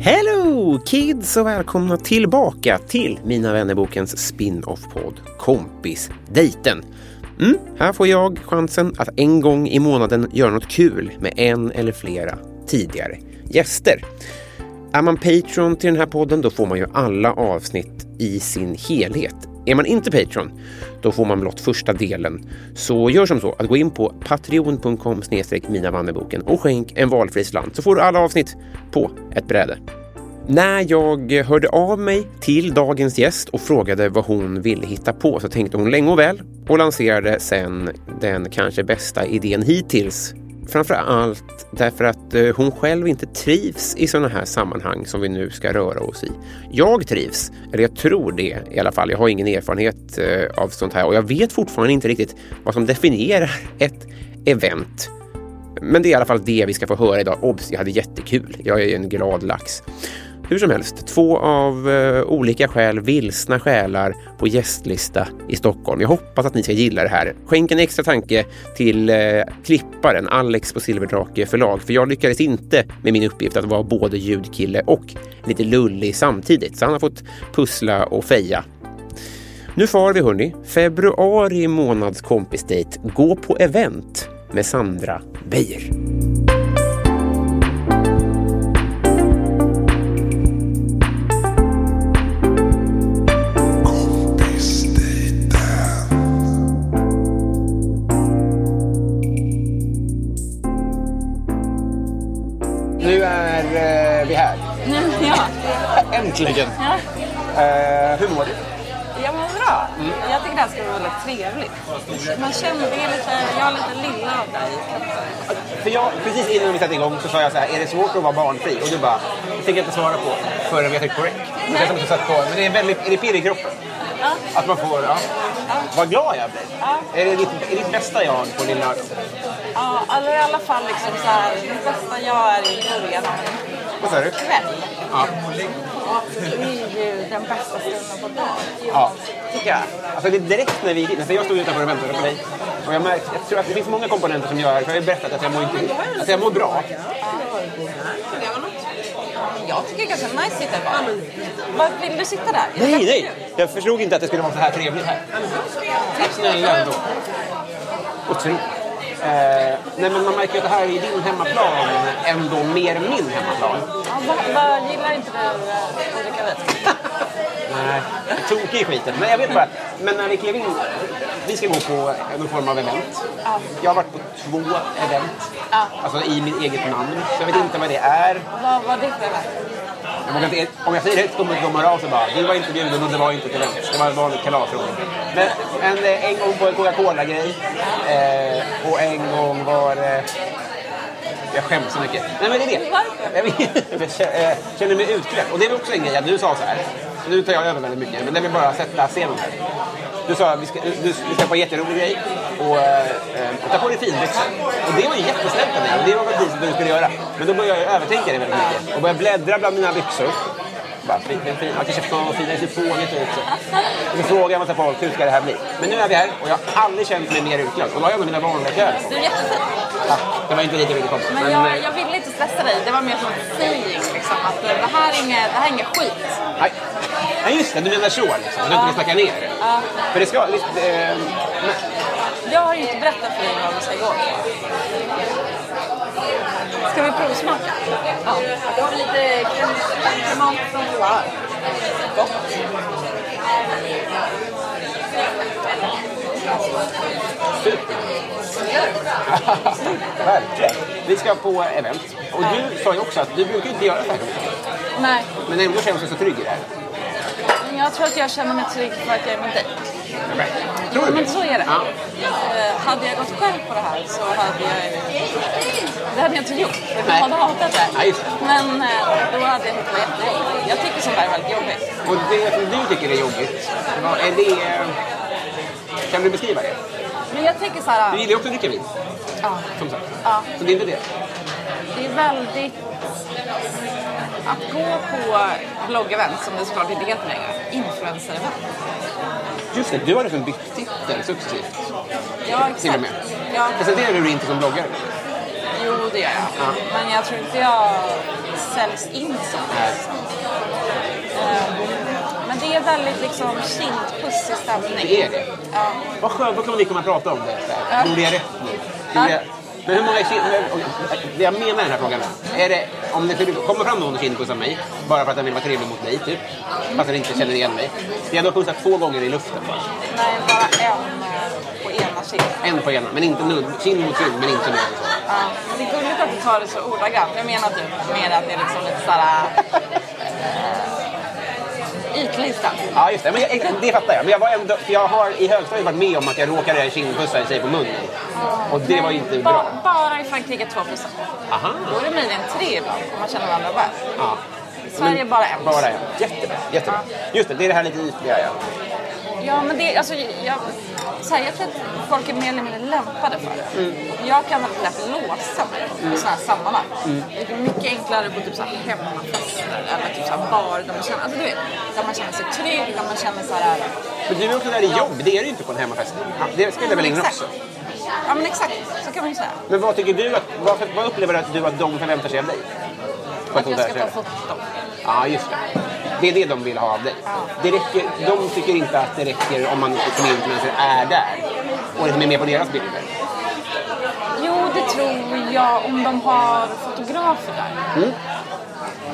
Hello kids och välkomna tillbaka till Mina vännerbokens spin-off-podd Kompisdejten. Mm, här får jag chansen att en gång i månaden göra något kul med en eller flera tidigare gäster. Är man Patreon till den här podden då får man ju alla avsnitt i sin helhet. Är man inte Patreon då får man blott första delen. Så gör som så att gå in på patreon.com minavanneboken och skänk en valfri slant så får du alla avsnitt på ett bräde. När jag hörde av mig till dagens gäst och frågade vad hon ville hitta på så tänkte hon länge och väl och lanserade sen den kanske bästa idén hittills. Framför allt därför att eh, hon själv inte trivs i sådana här sammanhang som vi nu ska röra oss i. Jag trivs, eller jag tror det i alla fall. Jag har ingen erfarenhet eh, av sånt här och jag vet fortfarande inte riktigt vad som definierar ett event. Men det är i alla fall det vi ska få höra idag. Obs, jag hade jättekul. Jag är en glad lax. Hur som helst, två av eh, olika skäl vilsna själar på gästlista i Stockholm. Jag hoppas att ni ska gilla det här. Skänk en extra tanke till eh, klipparen Alex på Silverdrake förlag, för jag lyckades inte med min uppgift att vara både ljudkille och lite lullig samtidigt, så han har fått pussla och feja. Nu far vi hörni. Februari månads kompisdejt. Gå på event med Sandra Beijer. Äntligen! ja. Eh, hur mår du? jag mår bra. Jag tycker det här ska vara väldigt trevligt. Man känner, det är lite, jag har lite lilla av dig. För jag, precis innan vi satte igång så sa jag så här, är det svårt att vara barnfri? Och du bara, det fick jag inte svara på förrän vi har tryckt på rec. Men det är väldigt, är det pirr i kroppen? Ja. Att man får, ja. Vad glad jag blir. Ja. Är det ditt, är ditt bästa jag på din lördag? Ja, eller i alla fall liksom så här, det bästa jag är i början av en Vad sa du? kväll. Ja. Det är ju den bästa stunden på dagen. ja, tycker jag. Alltså det är direkt när vi gick in, för jag stod utanför och väntade på dig. Och jag, märkte, jag tror att det finns många komponenter som gör, för jag har ju berättat att jag mår, inte, att jag mår bra. Jag tycker det är ganska nice att sitta bara. Vad Vill du sitta där? Nej, nej! Jag förstod inte att det skulle vara så här trevligt här. Tack snälla ändå. Otroligt. Eh, nej men man märker att det här är din hemmaplan ändå mer min hemmaplan. Ja, vad, vad gillar inte du eh, Ulrika Wit? Nej, tokig i skiten. Men jag vet bara, men när vi klev in, vi ska gå på någon form av event. Jag har varit på två event, Ja. alltså i mitt eget namn. Så jag vet inte vad det är. Vad var för event? Jag vågar inte, om jag säger högt kommer de höra av sig bara. Du var inte bjuden och det var inte ett event. Det var ett vanligt kalasråd. Men en, eh, en gång på en Coca-Cola-grej. Eh, och en gång var det... Jag skäms så mycket. Nej men det är det. Varför? Jag, vet, jag kä- eh, känner mig utklädd. Och det är också en grej att du sa så här. Nu tar jag över väldigt mycket. Men det vill bara sätta scenen här. Du sa att vi ska, du, vi ska på en jätterolig grej och eh, eh, ta på dig finbyxor. Och det var ju jättesnällt av. Och det var precis vad du skulle göra. Men då började jag övertänka det väldigt mycket. Och började bläddra bland mina byxor. Bara, fin, fin, fin. Man kanske får fina det ser fånigt ut. Och så frågar jag massa folk, hur ska det här bli? Men nu är vi här och jag har aldrig känt mig mer utklädd. Och då har jag med mina vanliga kläder. Du är jättefin. Tack. Det var inte jag ville komma. Men jag, eh, jag ville inte stressa dig. Det var mer som ett saying. Liksom, att det här är inget, det här är inget skit. nej. Nej, just det. Du menar så liksom. Du inte vill snacka ner det. Ja. För det ska... Visst, eh, Jag har inte berättat för dig vad vi ska gå på. Ska vi provsmaka? Ja. Jag har lite kremat från Loire. Gott. Verkligen. Vi ska på event. Och du sa ju också att du brukar inte göra så här. Nej, Men ändå känns du så trygg i det här. jag tror att jag känner mig trygg för att jag är med dig. Tror du Men så är det. Ja. Eh, hade jag gått själv på det här så hade jag Det hade jag inte gjort. för Jag hade hatat det. Nej. Men eh, då hade jag tyckt det var jättejobbigt. Jag tycker sånt där är väldigt jobbigt. Och det som du tycker är jobbigt, vad är det... Kan du beskriva det? Men jag tänker så Du här. gillar ju också att dricka vin, Ja, som sagt. ja, Så det är inte det. det är väldigt... Att gå på bloggevent, som det såklart inte heter längre, influencer-event. Just det, du har liksom bytt titel successivt. Ja, Till och exakt. med. Ja, Presenterar du dig inte som bloggare? jo, det gör jag. Ja. Men jag tror inte jag säljs in som det. Ehm, Men det är väldigt liksom kindpussig stämning. Det är det. Ja. Vad skönt, då kommer vi komma att prata om det. Ja. Gjorde jag rätt nu? Ja. Men hur många och- Det jag menar i den här frågan är det om det skulle komma fram någon och kindpussa mig bara för att den vill vara trevlig mot dig, typ, fast den inte känner igen mig. Ska jag då pussa två gånger i luften bara? Nej, bara en eh, på ena kinden. En på ena, men inte nudd, kind mot kind, men inte så. Ja. Men det är gulligt att du tar det så ordagrant. Jag menar typ mer att det är liksom lite såhär... Ytligt. Ja, just det. Men jag, det fattar jag. Men jag, var ändå, för jag har i högstadiet varit med om att jag råkade kindpussa en tjej på munnen. Och det var ju inte Ba- bra. Bara i Frankrike 2 procent. Aha. Då är det möjligen tre ibland om man känner varandra väl. Ja. I Sverige bara en. Bara en. Jättebra. Jättebra. Just det, det är det här lite ytliga. Ja. Ja, men det, alltså, jag, så här, jag tror att folk är mer eller mindre lämpade för det. Mm. Jag kan väldigt lätt låsa mig i sådana här sammanhang. Mm. Det är mycket enklare på typ så här hemmafester eller typ så här bar där man känner, alltså, du vet, där man känner sig trygg, där man känner så här... Men du är också där i jobb. Det är du ju inte på en hemmafest. Det spelar väl in Exakt. också. Ja, men exakt. Så kan man ju säga. Men vad tycker du att, vad, vad upplever att du att de förväntar sig av dig? Att jag ska ta foton. Ja, just det. Det är det de vill ha av dig. Det räcker, de tycker inte att det räcker om man som influencer är där och liksom är med på deras bilder. Jo, det tror jag om de har fotografer där.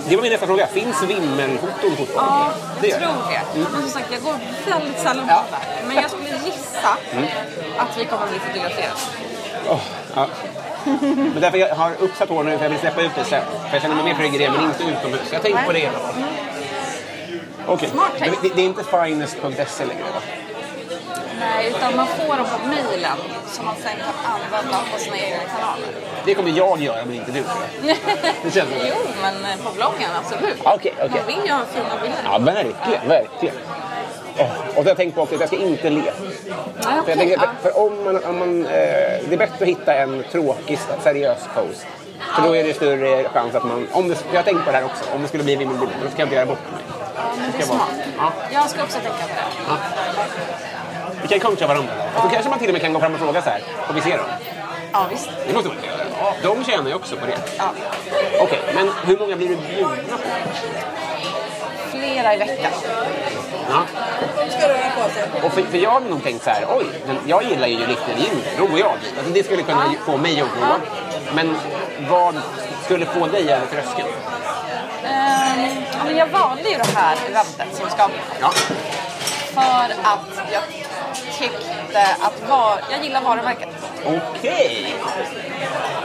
Det var min nästa fråga. Finns vimmelfoton fortfarande? Ja, det jag gör tror det. Men som sagt, jag går väldigt sällan Ja. det där. Men jag skulle gissa att vi kommer att bli fotograferade. Åh, ja. Men därför jag har uppsatt hår nu för jag vill släppa ut det sen. För jag känner mig mer trygg i det, men inte utomhus. Jag tänker på det i alla fall. Okej, Smart det, tänkt. det, det är inte finest.se längre va? Nej, utan man får dem på mejlen som man sen kan använda på sina egna kanaler. Det kommer jag göra, men inte du. Det känns jo, men på bloggen absolut. Okej, okej. Man vill ju ha fina bilder. Ja, verkligen, verkligen. Åh, och jag tänkt på också att jag ska inte le. Ja, För, jag okej, tänker, ja. för, om man, om man, eh, det är bättre att hitta en tråkig, seriös post. För då är det större chans att man, om det, jag har tänkt på det här också, om det skulle bli vimmelbild, då ska jag inte göra bort mig. Ja, men det är smart. Ja. Jag ska också tänka på det. Vi kan coacha varandra. Och då kanske man till och med kan gå fram och fråga så här, får vi se dem? Ja, visst. Det måste man göra. De tjänar ju också på det. Ja. Okej, men hur många blir du bjudna på? Flera i veckan. Ja. Och för, för jag har nog tänkt så här, oj, den, jag gillar ju Little Jinder, royal. Alltså det skulle kunna få mig att oroa. Men vad skulle få dig över tröskeln? Ja, men jag valde ju det här eventet som ska. Ja. För att jag tyckte att var, jag gillar varumärket. Okej.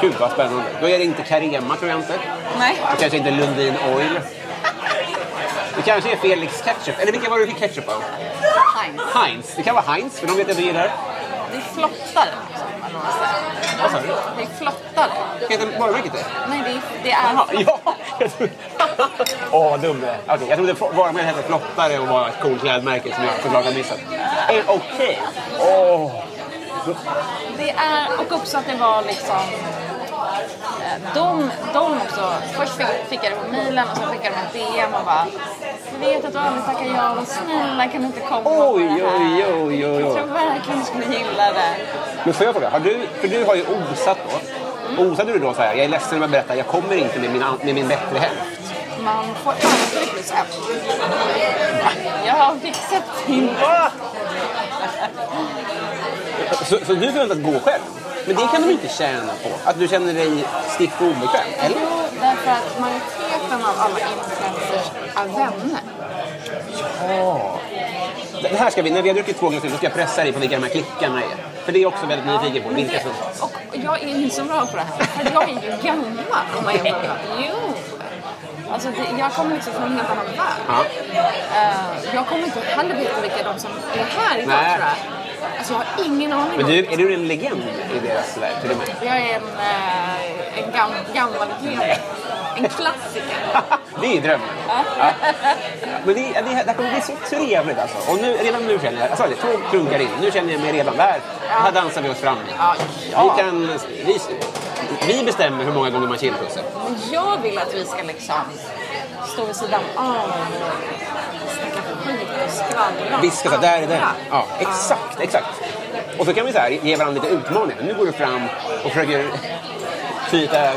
Gud vad spännande. Då är det inte Carema tror jag inte. Nej. Och kanske inte Lundin Oil. Det kanske är Felix Ketchup. Eller vilka var det du fick ketchup av? Heinz. Heinz. Det kan vara Heinz, för de vet att du gillar. Det är flottare. Vad sa du? Det är flottare. Heter varumärket det? Nej, det är, det är flottare. ja! Jag Åh, vad dum jag är. Okej, jag trodde varumärket hette Flottare och var ett coolt klädmärke som jag såklart har missat. Eh, Okej. Åh. Det är, och också att det var liksom... eh, De, de också, först fick, fick jag det på mailen och så skickade de en DM och bara Vi vet att du aldrig tackar ja, men snälla kan du inte komma Oj, på det här? oj, oj, oj, oj. Jag tror verkligen du skulle gilla det. Men får jag fråga, har du, för du har ju osat då. Osade du då så här, jag är ledsen om jag berättar, jag kommer inte med min, med min bättre hälft? Man får alltid plus ett. Jag har fixat din... Så, så du förväntas gå själv? Men det kan de inte tjäna på? Att du känner dig stiff och obekväm? Eller? Jo, därför att majoriteten av alla influencers är vänner. Ja. Det här ska vi, när vi har druckit två glas då ska jag pressa dig på vilka de här klickarna är. För det är jag också väldigt nyfiken på. Vilka det, som... och jag är inte så bra på det här. För jag är ju gammal om man jämför Jo! Alltså det, jag kommer liksom från en helt annan värld. Ja. Eh, jag kommer inte heller veta vilka de som är här idag Nej. tror jag. Alltså jag har ingen aning Men om du, är du en legend i deras värld till och med? Jag är en, eh, en gam, gammal legend. En klassiker. det är drömmen. Ja. Men det, det, det kommer bli så trevligt alltså. Och nu, redan nu känner jag, jag sa det, två klunkar in, nu känner jag mig redan där. Här dansar vi oss fram. Ja, ja. Vi, kan, vi, vi bestämmer hur många gånger man chillpussar. Men jag vill att vi ska liksom stå vid sidan av och snacka skit och skvallra. om Vi ska så där är andra. Ja, exakt, exakt. Och så kan vi så här, ge varandra lite utmaningar. Nu går du fram och försöker knyta,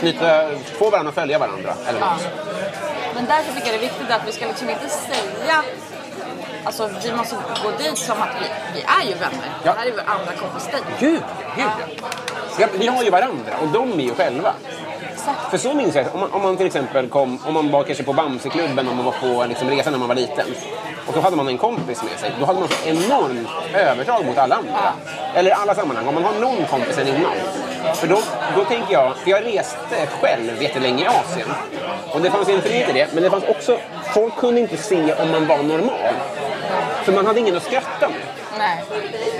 knyta få varandra att följa varandra. Eller Ja. Men därför tycker jag det är viktigt att vi ska liksom inte säga Alltså vi måste gå dit som att vi, vi är ju vänner. Ja. Det här är ju andra kompis dejt. Gud, gud ja. ja. Vi har ju varandra och de är ju själva. Exakt. För så minns jag, om man, om man till exempel kom, om man var kanske på Bamseklubben om man var på liksom, resa när man var liten. Och så hade man en kompis med sig. Då hade man så enormt övertag mot alla andra. Eller i alla sammanhang, om man har någon kompis sen innan. För då, då tänker jag, för jag reste själv jättelänge i Asien. Och det fanns en frihet i det, men det fanns också, folk kunde inte se om man var normal. För man hade ingen att skratta med. Nej.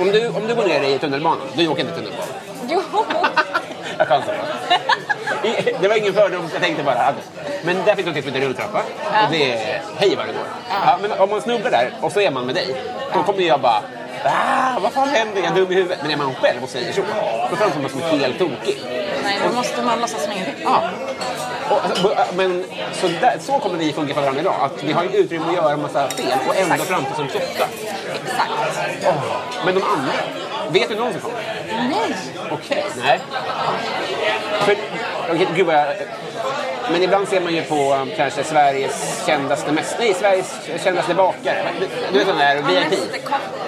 Om du, om du går ner i tunnelbanan, du åker inte tunnelbana. Jag. I- Det var ingen fördom, jag tänkte bara att... Men där finns något som heter rulltrappa. Och det är hej vad det går. Ja, men om man snubblar där och så är man med dig, då kommer jag bara... Ah, vad fan händer? Jag är dum i huvudet. Men är man själv och säger så, då framstår man som helt tokig. Nej, då måste man låtsas som ingenting. Ja. Och, alltså, men så, där, så kommer vi funka för varandra idag. Att vi har ju utrymme att göra en massa fel och ändå framstå som tjocka. Exakt. Men de andra, vet du någon som kommer? Nej. Okej, nej. För, okej, gud vad jag, men ibland ser man ju på um, kanske Sveriges kändaste mäst, nej, Sveriges kändaste bakare. Du, du vet den där VIP.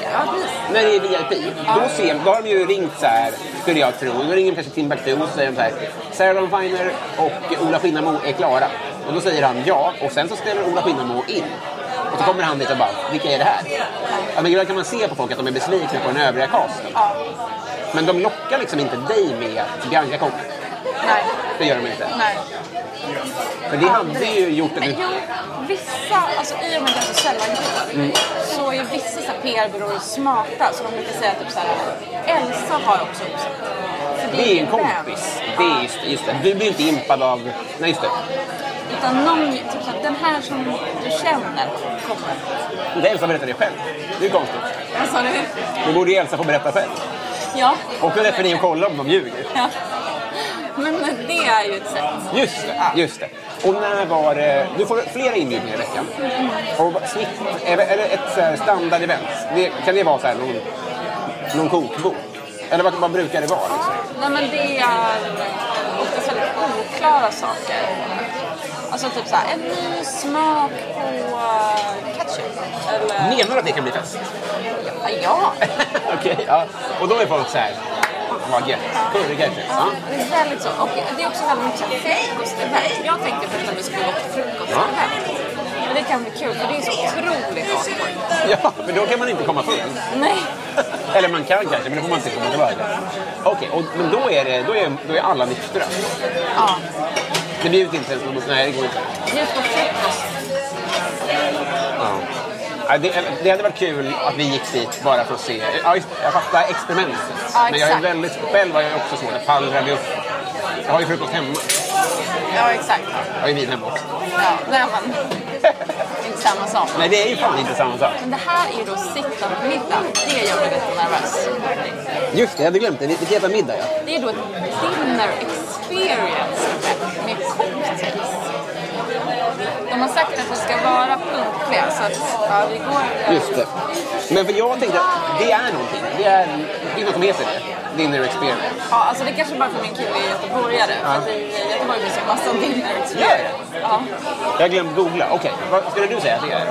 Ja. När det är VIP, då, ser, då har de ju ringt så här, skulle jag tro. Då ringer de kanske Timbuktu och säger så här. Sarah Dawn Finer och Ola Skinnamo är klara. Och då säger han ja, och sen så ställer Ola Skinnamo in. Och så kommer han dit och bara, vilka är det här? Ja, men ibland kan man se på folk att de är besvikna på den övriga casten. Men de lockar liksom inte dig med att Bianca kommer. Nej. Det gör de inte. Nej. För det hade ju gjort att du... jo, vissa, alltså i och med att jag så sällan mm. så är vissa PR-byråer smarta så de brukar säga typ så här, Elsa har också uppsett. För Det är en vän. kompis. Det är just, just det. Du blir inte impad av... Nej, just det. Utan någon, typ så här, den här som du känner kommer. Inte Elsa berättar det själv. Det är konstigt. Vad sa du? Då borde ju Elsa få berätta själv. Ja. Och då räcker ni och kolla om de ljuger. ja. Men det är ju ett sätt. Just det, just det. Och när var det... Du får flera inbjudningar i veckan. Och snitt, är det ett standard-event? Det, kan det vara så här någon, någon kokbok? Eller vad, vad brukar det vara? Liksom? Nej men det är oftast väldigt oklara saker. Alltså typ såhär, en ny smak på eh, ketchup. Eller... Menar du att det kan bli fest? Ja, ja. Okej, ja. Och då är folk så här... "Fan, Vad gött. Curryketchup. Ja. Det är väldigt så. Och det är också väldigt mycket frukostevent. Jag tänkte först att vi skulle gå på frukostevent. Men det kan bli kul för det är så otroligt awkward. ja, men då kan man inte komma full. Nej. Eller man kan kanske, men då får man inte komma tillbaka. Okej, och, men då är, det, då, är, då är alla nyktra. Ja. Det bjuds inte ens någon... Nej, det går inte. Just på frukost. Ja. Det, det hade varit kul att vi gick dit bara för att se. Ja, just, jag fattar experimentet. Ja, men jag är väldigt, själv har jag också svårt att pallra mig upp. Jag har ju frukost hemma. Ja, exakt. Jag har ju vin hemma också. Ja, nej men. samma sak. Nej, det är ju fan inte samma sak. Men det här är ju då sit-up-middag. Det gör mig lite nervös. Just det, jag hade glömt det. Vilket jävla middag ja. Det är då ett dinner experience med cocktails. De har sagt att vi ska vara punktliga så att ja, vi går... Just det. Men för jag tänkte att det är någonting. Det är, det är något som heter det. Dinner experience. Ja, alltså det kanske bara för min kille är göteborgare. För att i Göteborg finns en massa dinner experience. Ja. Jag glömde googla. Okej, vad skulle du säga att det är?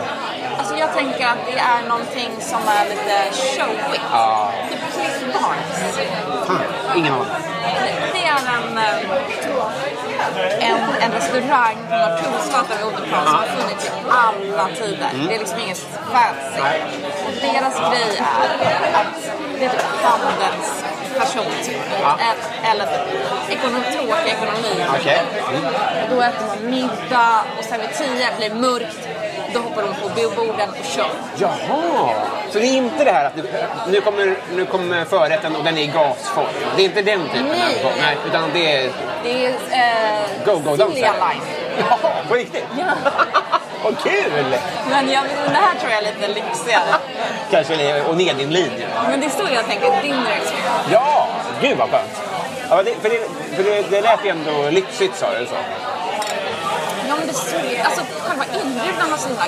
Alltså jag tänker att det är någonting som är lite showigt. Ja. Typ Cliff Barnes. Fan, ingen aning. Det är en, eh, en, en restaurang på Norrtullsgatan vid Odenplan som har funnits i alla tider. Det är liksom inget fancy. Och deras grej är att det är typ handelns person typ. Ä- Eller typ ekonom, tråkig ekonomi. Okej. Och då äter man middag och sen vid tio blir det mörkt. Då hoppar de på bioborden och kör. Jaha! Så det är inte det här att nu, nu, kommer, nu kommer förrätten och den är i gasform. Det är inte den typen Nej. av... Nej, utan det är... Det är eh, Go-go-dansare. Silja Life. Jaha, på riktigt? Ja. Vad kul! Men jag, det här tror jag är lite lyxigare. Kanske det är- och Nedinlinje. Men det är så jag tänker, dinner experience. Ja! Gud vad skönt. Ja, det, för det, för det, det lät ju ändå lyxigt sa du så. Ja men det såg alltså själva inbjudan var så himla.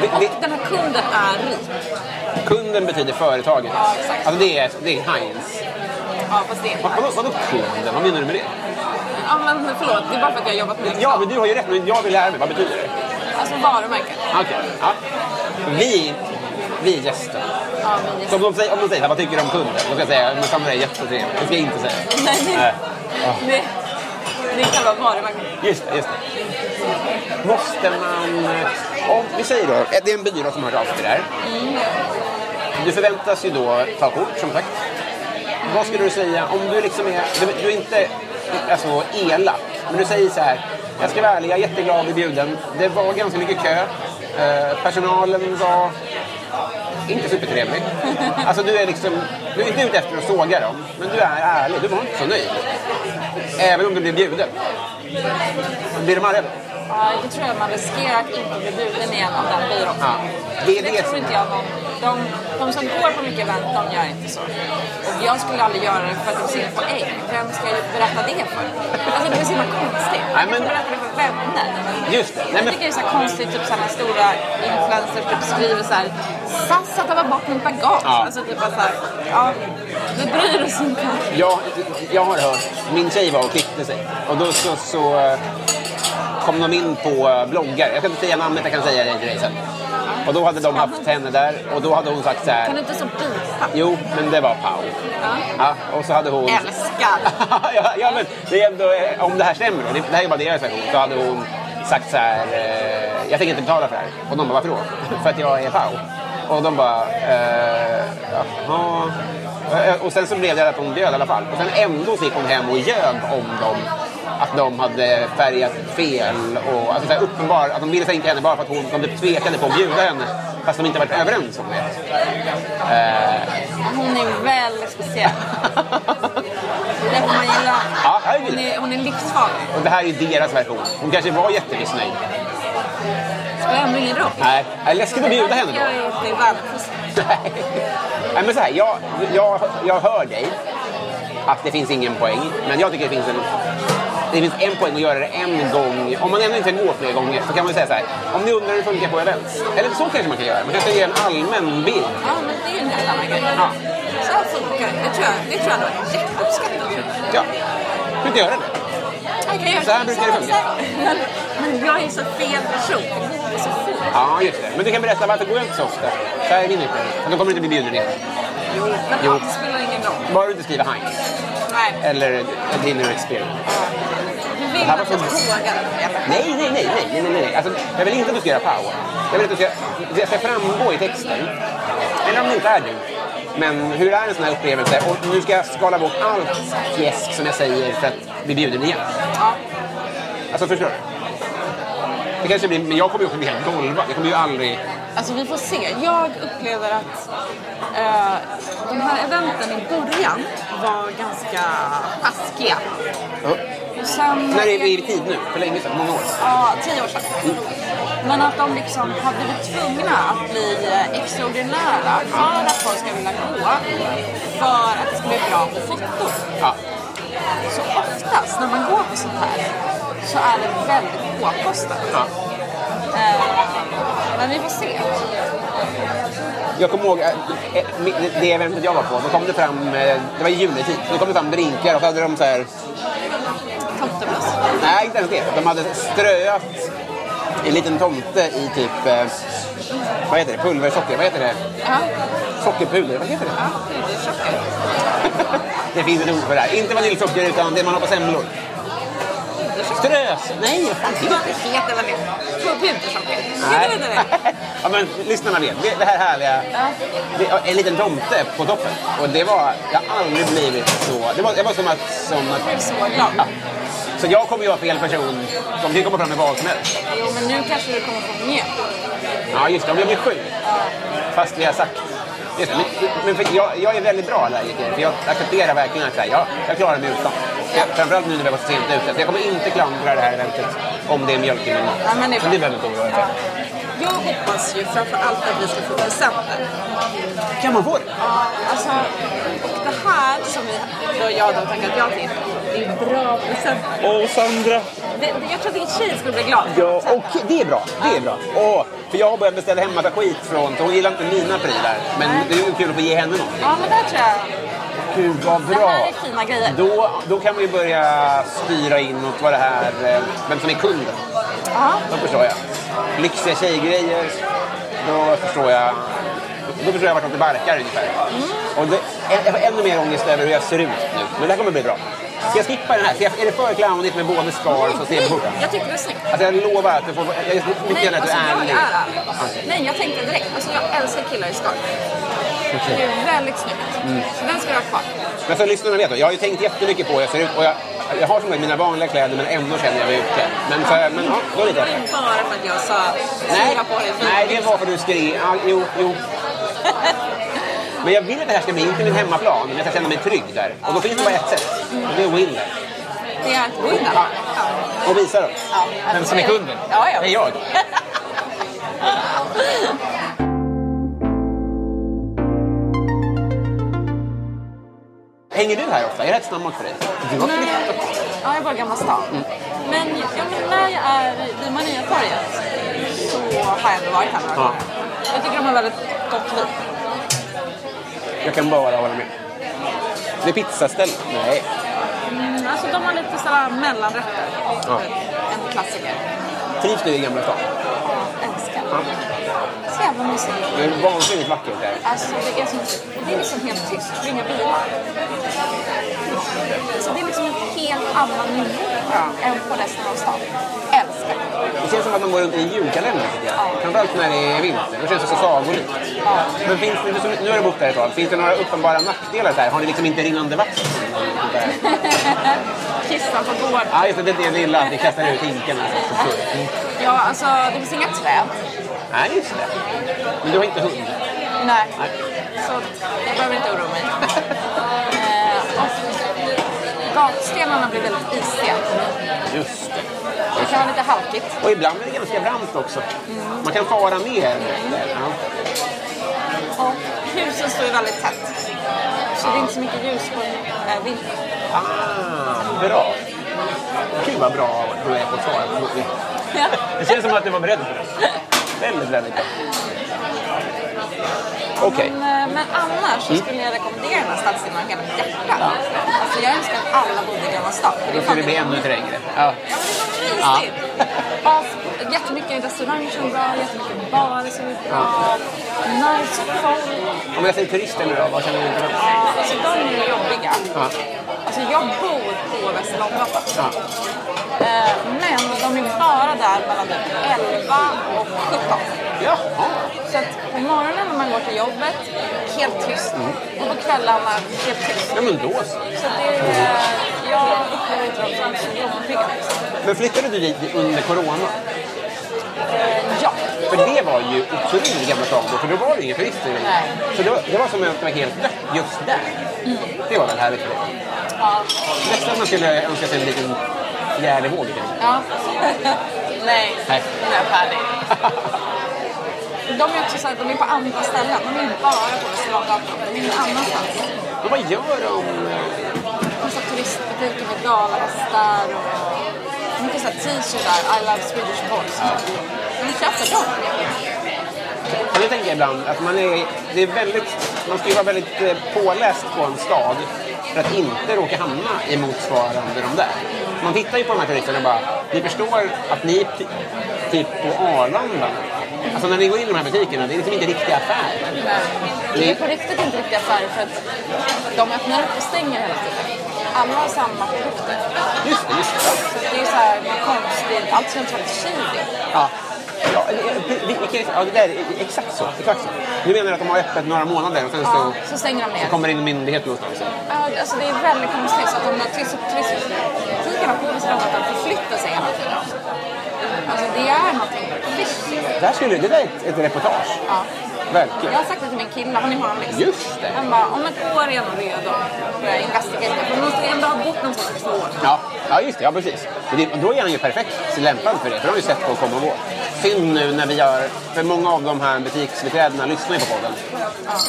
Det, Och den här kunden är rik. kunden betyder företaget. Ja, exakt. Alltså det är, det är Heinz. Ja fast det är Vad- Vadå, vadå kunden? Vad menar du med det? Ja men förlåt, det är bara för att jag har jobbat med Ja, men du har ju rätt. Men jag vill lära mig. Vad betyder det? Alltså varumärken. Okej. Ja. Vi, vi är gäster. Ja, men Så om de säger, om de säger så här, vad tycker du om kunden? Då ska jag säga men Sandra är jättetrevlig. Det ska jag inte säga. Nej, Nej. det, det är själva varumärket. Just det, just det. Måste man... Om vi säger då, det är en byrå som har hört av sig till det här. Du förväntas ju då ta kort, som sagt. Vad skulle du säga om du liksom är... Du, du är inte alltså, elak, men du säger så här. Jag ska vara ärlig, jag är jätteglad att bli bjuden. Det var ganska mycket kö. Eh, personalen var inte supertrevlig. Alltså du är liksom... Du är inte ute efter att såga dem, men du är ärlig. Du var inte så nöjd. Även om du blev bjuden. Blir de arga då? Ja, det tror jag man riskerar att inte bli bjuden igen av den byrån. Ja. Det är Det det tror inte jag någon. De, de som går på mycket event, de gör inte så. Och jag skulle aldrig göra det för att är sin poäng. Vem ska jag berätta det för? Alltså det är så himla konstigt. Jag men- kan berätta det för vänner. Just det. Nej, Jag men... tycker det är så konstigt, typ sådana stora influencers typ skriver så här SAS har tappat bort min bagage. Ja. Alltså typ bara så här, ja, vi bryr oss inte. Jag, jag har hört, min tjej var och klippte sig och då så, så eh, kom de in på eh, bloggar. Jag ska inte säga namnet, jag kan säga det till dig sen. Och då hade de haft henne där och då hade hon sagt så Kan här. du inte så bipa? Jo, men det var Pau. Ja. Ja, och så hade hon... Älskar! ja, ja, men det är ändå, eh, om det här stämmer då, det, här är bara deras version, så hade hon sagt så här. Eh, jag tänker inte betala för det här. Och de bara, varför då? för att jag är Pau. Och de bara, eh, jaha. Eh, Och sen så blev det att hon bjöd i alla fall. Och sen ändå så gick hon hem och ljög om dem. Att de hade färgat fel och alltså så uppenbar, att de ville sänka henne bara för att hon, de typ tvekade på att bjuda henne. Fast de inte varit överens om det. Hon är väldigt speciell. Det får man gilla. Ja. Hon är, hon är livsfarlig. Och det här är deras version. Hon kanske var jättemissnöjd. Spelar ändå ingen roll. Nej, är det läskigt att bjuda henne då? Jag är. Nej, men så här, jag, jag, jag hör dig att det finns ingen poäng. Men jag tycker det finns en, det finns en poäng att göra det en gång. Om man ändå inte ska gå fler gånger så kan man säga så här. Om ni undrar hur det funkar på events. Eller så kanske man kan göra. Man kanske ge en allmän bild. Ja, men det är ju en helt annan grej. Ja. Så här funkar det. Det tror jag, det tror jag nog är jätteuppskattat. Ja. Du kan göra det. Jag kan göra Så här brukar det funka. Men, men jag är så fel person. Det är så fort. Ja, just det. Men du kan berätta varför går jag inte så ofta? Så här är min utbildning. Då kommer du inte bli bjuden igen. Men Jo. allt spelar ingen roll. Bara du inte skriver Heinz. Nej. Eller a dinner experience. Vill här var att så-. Nej, nej, nej, nej, nej, nej. Alltså, jag vill inte att du ska göra power. Jag vill att du ska, det ska framgå i texten. Eller om det inte är du. Men hur är en sån här upplevelse? Och nu ska jag skala bort allt fjäsk som jag säger för att bli bjuden igen. Ja. Alltså, förstår du? Det kanske blir, men jag kommer ju också bli helt golvad. Jag kommer ju aldrig... Alltså vi får se. Jag upplever att eh, de här eventen i början var ganska taskiga. Ja. Sen... När är vi i tid nu? För länge sedan? Många år? Ja, tio år sedan. Men att de liksom har blivit tvungna att bli eh, extraordinära för att folk ska vilja gå. För att det ska bli bra på foto. Ja. Så oftast när man går på sånt här så är det väldigt påkostat. Ja. Eh, men vi får se. Jag kommer ihåg eh, det- eventet jag var på. Då kom det fram, det var i juletid, då kom det fram drinkar och så hade de så här. Nej inte ens det. De hade ströat en liten tomte i typ, eh, vad heter det, pulversocker, vad heter det? Ja, Sockerpuder, vad heter det? ja, pudersocker. Det finns ett ord för det här. Inte vaniljsocker utan det man har på semlor. Strös! Nej, fan det? Heter väl? Pudersocker. Nej. Det ja, men lyssnarna vet. Det, det här härliga. Ja. Det, en liten tomte på toppen. Och det var, jag har aldrig blivit så... Det var, det var som att... Som att så glad. ja. Så jag kommer ju vara fel person. De kan ju komma fram med vad som helst. Jo, men nu kanske du kommer få mjölk. Ja, just det. Om jag blir sjuk. Fast vi har sagt... Just det. Men, men jag, jag är väldigt bra allergiker. För jag accepterar verkligen att här, jag, jag klarar mig utan. Jag, framförallt nu när vi var så sent ute. Så jag kommer inte klandra det här eventet om det är mjölk i min mat. Ja, men det är så det behöver inte oroa dig för. Jag hoppas ju framför allt att vi ska få presenter. Kan man få det? Ja, alltså, och det här som vi, då jag då tackat ja till, det är bra presenter. Åh, Sandra! Det, det, jag tror att din tjej skulle bli glad. Ja, och det är bra. Det är bra. Åh, för jag har börjat beställa hem massa skit från... Hon gillar inte mina prylar. Men det är ju kul att få ge henne något. Ja, men det tror jag. Gud, vad Det bra! här är fina grejer. Då, då kan vi börja styra inåt vad det här... eh, Vem som är kunden. Ja, Då förstår jag. Lyxiga tjejgrejer. Då förstår jag... Då förstår jag vart det barkar ungefär. Och det, jag har ännu mer ångest över hur jag ser ut nu. Men det här kommer bli bra. Ska jag skippa den här? Jag, är det för clownigt med både scars och CP-skjorta? jag tycker det är snyggt. Alltså jag lovar att du får... Jag är mycket gärna att du alltså, är jag ärlig. är ärlig. Nej, jag tänkte direkt. Alltså, jag älskar killar i scarf. Det är väldigt snyggt. Så den ska jag ha kvar. Men för lyssnarna vet, jag har ju tänkt jättemycket på hur jag ser ut. Och jag, jag har som sagt mina vanliga kläder men ändå känner jag mig utklädd. Men, för, men ja, då lite Det var inte bara för att jag sa Nej, på dig nej, det var för att du skrev... Ja, jo, jo. Men jag vill att det här ska bli inte min hemmaplan, men jag ska känna mig trygg där. Och då finns det bara ett sätt. Och det är att gå in där. Det är att gå in där. Ja. Och visa dem. Ja, Vem som är kunden. Ja, ja. Det är jag. Hänger du här ofta? Är det ett snabbmat för dig? Du har Nej, flyttat. ja, jag bor i Gamla stan. Men, ja, men när jag är vid Mariatorget så har jag ändå varit här några Ja. gånger. Jag tycker de har väldigt gott vin. Jag kan bara hålla med. Det är pizzaställe? Nej. Mm, alltså de har lite sådana mellanrätter. Ja. En klassiker. Trivs du i Gamla stan? Ja, älskar. Ja. Så jävla mysigt. Det är vansinnigt vackert där. Alltså det är, som, det är liksom helt tyst, det är inga bilar. Så det är liksom en helt annan nivå än på resten av stan. Det. Det känns som att man går runt i en julkalender tycker jag. Framförallt när det är vinter. Då känns det så sagolikt. Men finns det, nu har du bott där ett tag. Finns det några uppenbara nackdelar där? Har ni liksom inte rinnande vatten? Kissar på gården. Ja, just det. Det är det lilla. Ni kastar ut hinkarna. Mm. Ja, alltså det finns inga träd. Nej, just det. Men du har inte hund? Nej. Nej. Så jag behöver inte oroa mig. eh, gatstenarna blir väldigt isiga. Just det. Kan vara lite halkigt. Och ibland är det ganska brant också. Man kan fara ner där. Ja. Och husen står ju väldigt tätt. Så det är inte så mycket ljus på äh, vintern. Ah, bra. Gud vad bra du är på att svara på det. Det känns som att du var beredd på det. Väldigt, väldigt bra. Okej. Men, eh, men annars så skulle jag rekommendera den här stadsdelen av hela mitt hjärta. Alltså jag önskar att alla bodde i Gamla stan. det Då vi fan bli det- ännu trängre. Ja. Ja, men det var mysigt. Ja. jättemycket restauranger som är bra, jättemycket barer som är bra. Nice folk. Om jag säger turister nu då, vad känner du dem? Ja, alltså de är jobbiga. Ja. Alltså jag bor på Västerlånggatan. Ja. Eh, men de är bara där mellan typ 11 och 17. Jaha. Så att på morgonen när man går till jobbet, helt tyst. Och på kvällarna, helt tyst. Ja, men då så. Så det, eh, jag upplever inte dem som jobbiga. Men flyttade du dit under corona? Eh, ja. För det var ju otroligt gamla stan då, för då var det inga turister. Nej. Så det var, det var som att det var helt dött just där. Det var väl härligt för dig? ja. Nästan man skulle önska sig en liten Gärdevåg kanske. ja. Nej, Nej. nu är färdig. De är också så här, de är på andra ställen. De är inte bara på Västerlånggatan. De är någon annanstans. Men vad gör de? Massa turistbutiker med galahästar och mycket såhär t-shirtar, I love Swedish boys. Men köper dem. Och det tänker jag ibland, att man, är, det är väldigt, man ska ju vara väldigt eh, påläst på en stad för att inte råka hamna i motsvarande de där. Man tittar ju på de här turisterna och bara, ni förstår att ni är ty- typ på Arlanda. Alltså när ni går in i de här butikerna, det är liksom inte riktiga affärer. Det är på riktigt inte riktiga affärer för att de öppnar upp och stänger hela tiden. Alla har samma produkter. Just det, just det. Så det är så här konstigt, allt känns väldigt shady. Ja. Ja, vi- vi- vilka- ja, det där, är exakt så. Exakt så. Du menar att de har öppet några månader och sen Ja, så, så stänger de ner. så kommer det in en myndighet någonstans? Ja, alltså det är väldigt konstigt. Så att de där turist- turistbutikerna på vissa ställen att de förflyttar sig hela tiden. Alltså det är någonting. Det, här skulle, det där är ett, ett reportage. Ja. Verkligen. Jag har sagt det till min kille, han är journalist. Just det. Han bara, om ett år är jag nog redo för att investigera. För man måste ändå ha bott någonstans i två år. Ja, ja just det. Ja, precis. Men det, då är han ju perfekt lämpad för det. För de har ju sett folk komma och gå. Synd nu när vi gör... För många av de här butiksbiträdena lyssnar ju på podden.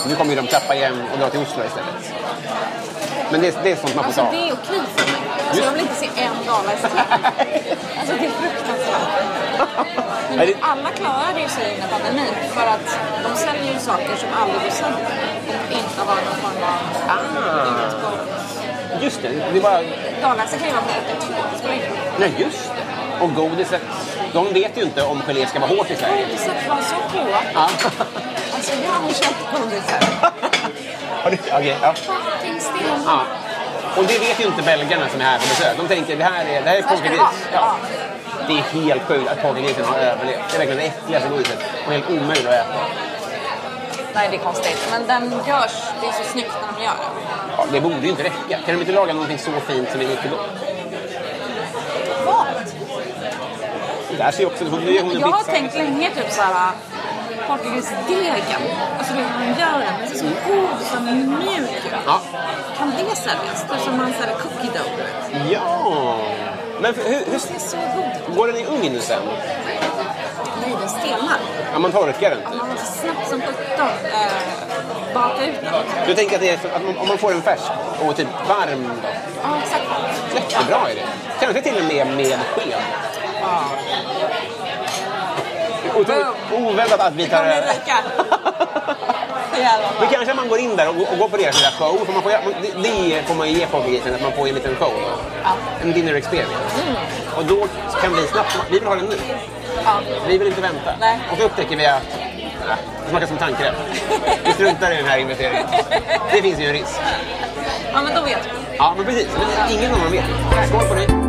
Nu kommer ju de klappa igen och dra till Oslo istället. Men det, det är sånt man får Alltså ta. det är okej för mig. Alltså, jag vill inte se en gala i. Alltså det är fruktansvärt. Men alla klarade ju sig under pandemin för att de säljer ju saker som aldrig går sönder och inte har någon form av Ah. utgång. Just det. det är bara... Dalarna kan ju vara på 82, det spelar ingen roll. Nej, just det. Och godiset. De vet ju inte om gelé ska vara hårt i Sverige. Godiset var så hårt. Ja. Alltså jag har köpt godis här. Har du- Okej, ja. Ja. Och det vet ju inte belgarna som är här på besök. De tänker det här är, det här är vara. Ja. Det är helt sjukt att påkagrisen har överlevt. Det är verkligen det äckligaste godiset. Och helt omöjligt att äta. Nej, det är konstigt. Men den görs, det är så snyggt när de gör den. Ja, det borde ju inte räcka. Kan de inte laga någonting så fint som en Ikedot? Vad? Det där ser ju också... Är hon en Jag har tänkt länge typ såhär portugisdegen. Alltså du vet man gör den, den är så god och så mjuk. Ja. Kan det säljas? Typ som man säljer cookie dough. Ja. Men för, hur, Det hur, ser så god går den i ugn nu sen? Nej, den stelnar. Ja, man torkar den. Man måste snabbt som sjutton eh, baka ut den. Du tänker att det är för, att man, om man får den färsk och typ varm då? Ja, exakt. Jättebra idé. Kanske till och med med sked. Otroligt oväntat att vi Det tar kommer över. räcka. Men kanske man går in där och, och går på deras lilla show. För man får, det, det får man ju ge portugisen, att man får en liten show. Ja. En dinner experience. Och då kan vi snabbt, vi vill ha den nu. Ja. Vi vill inte vänta. Nej. Och så upptäcker vi att äh, det smakar som tandkräm. Vi struntar i den här investeringen. Det finns ju en risk. ja, men då vet vi. Ja, men precis. Men ingen av dem vet. Skål på dig.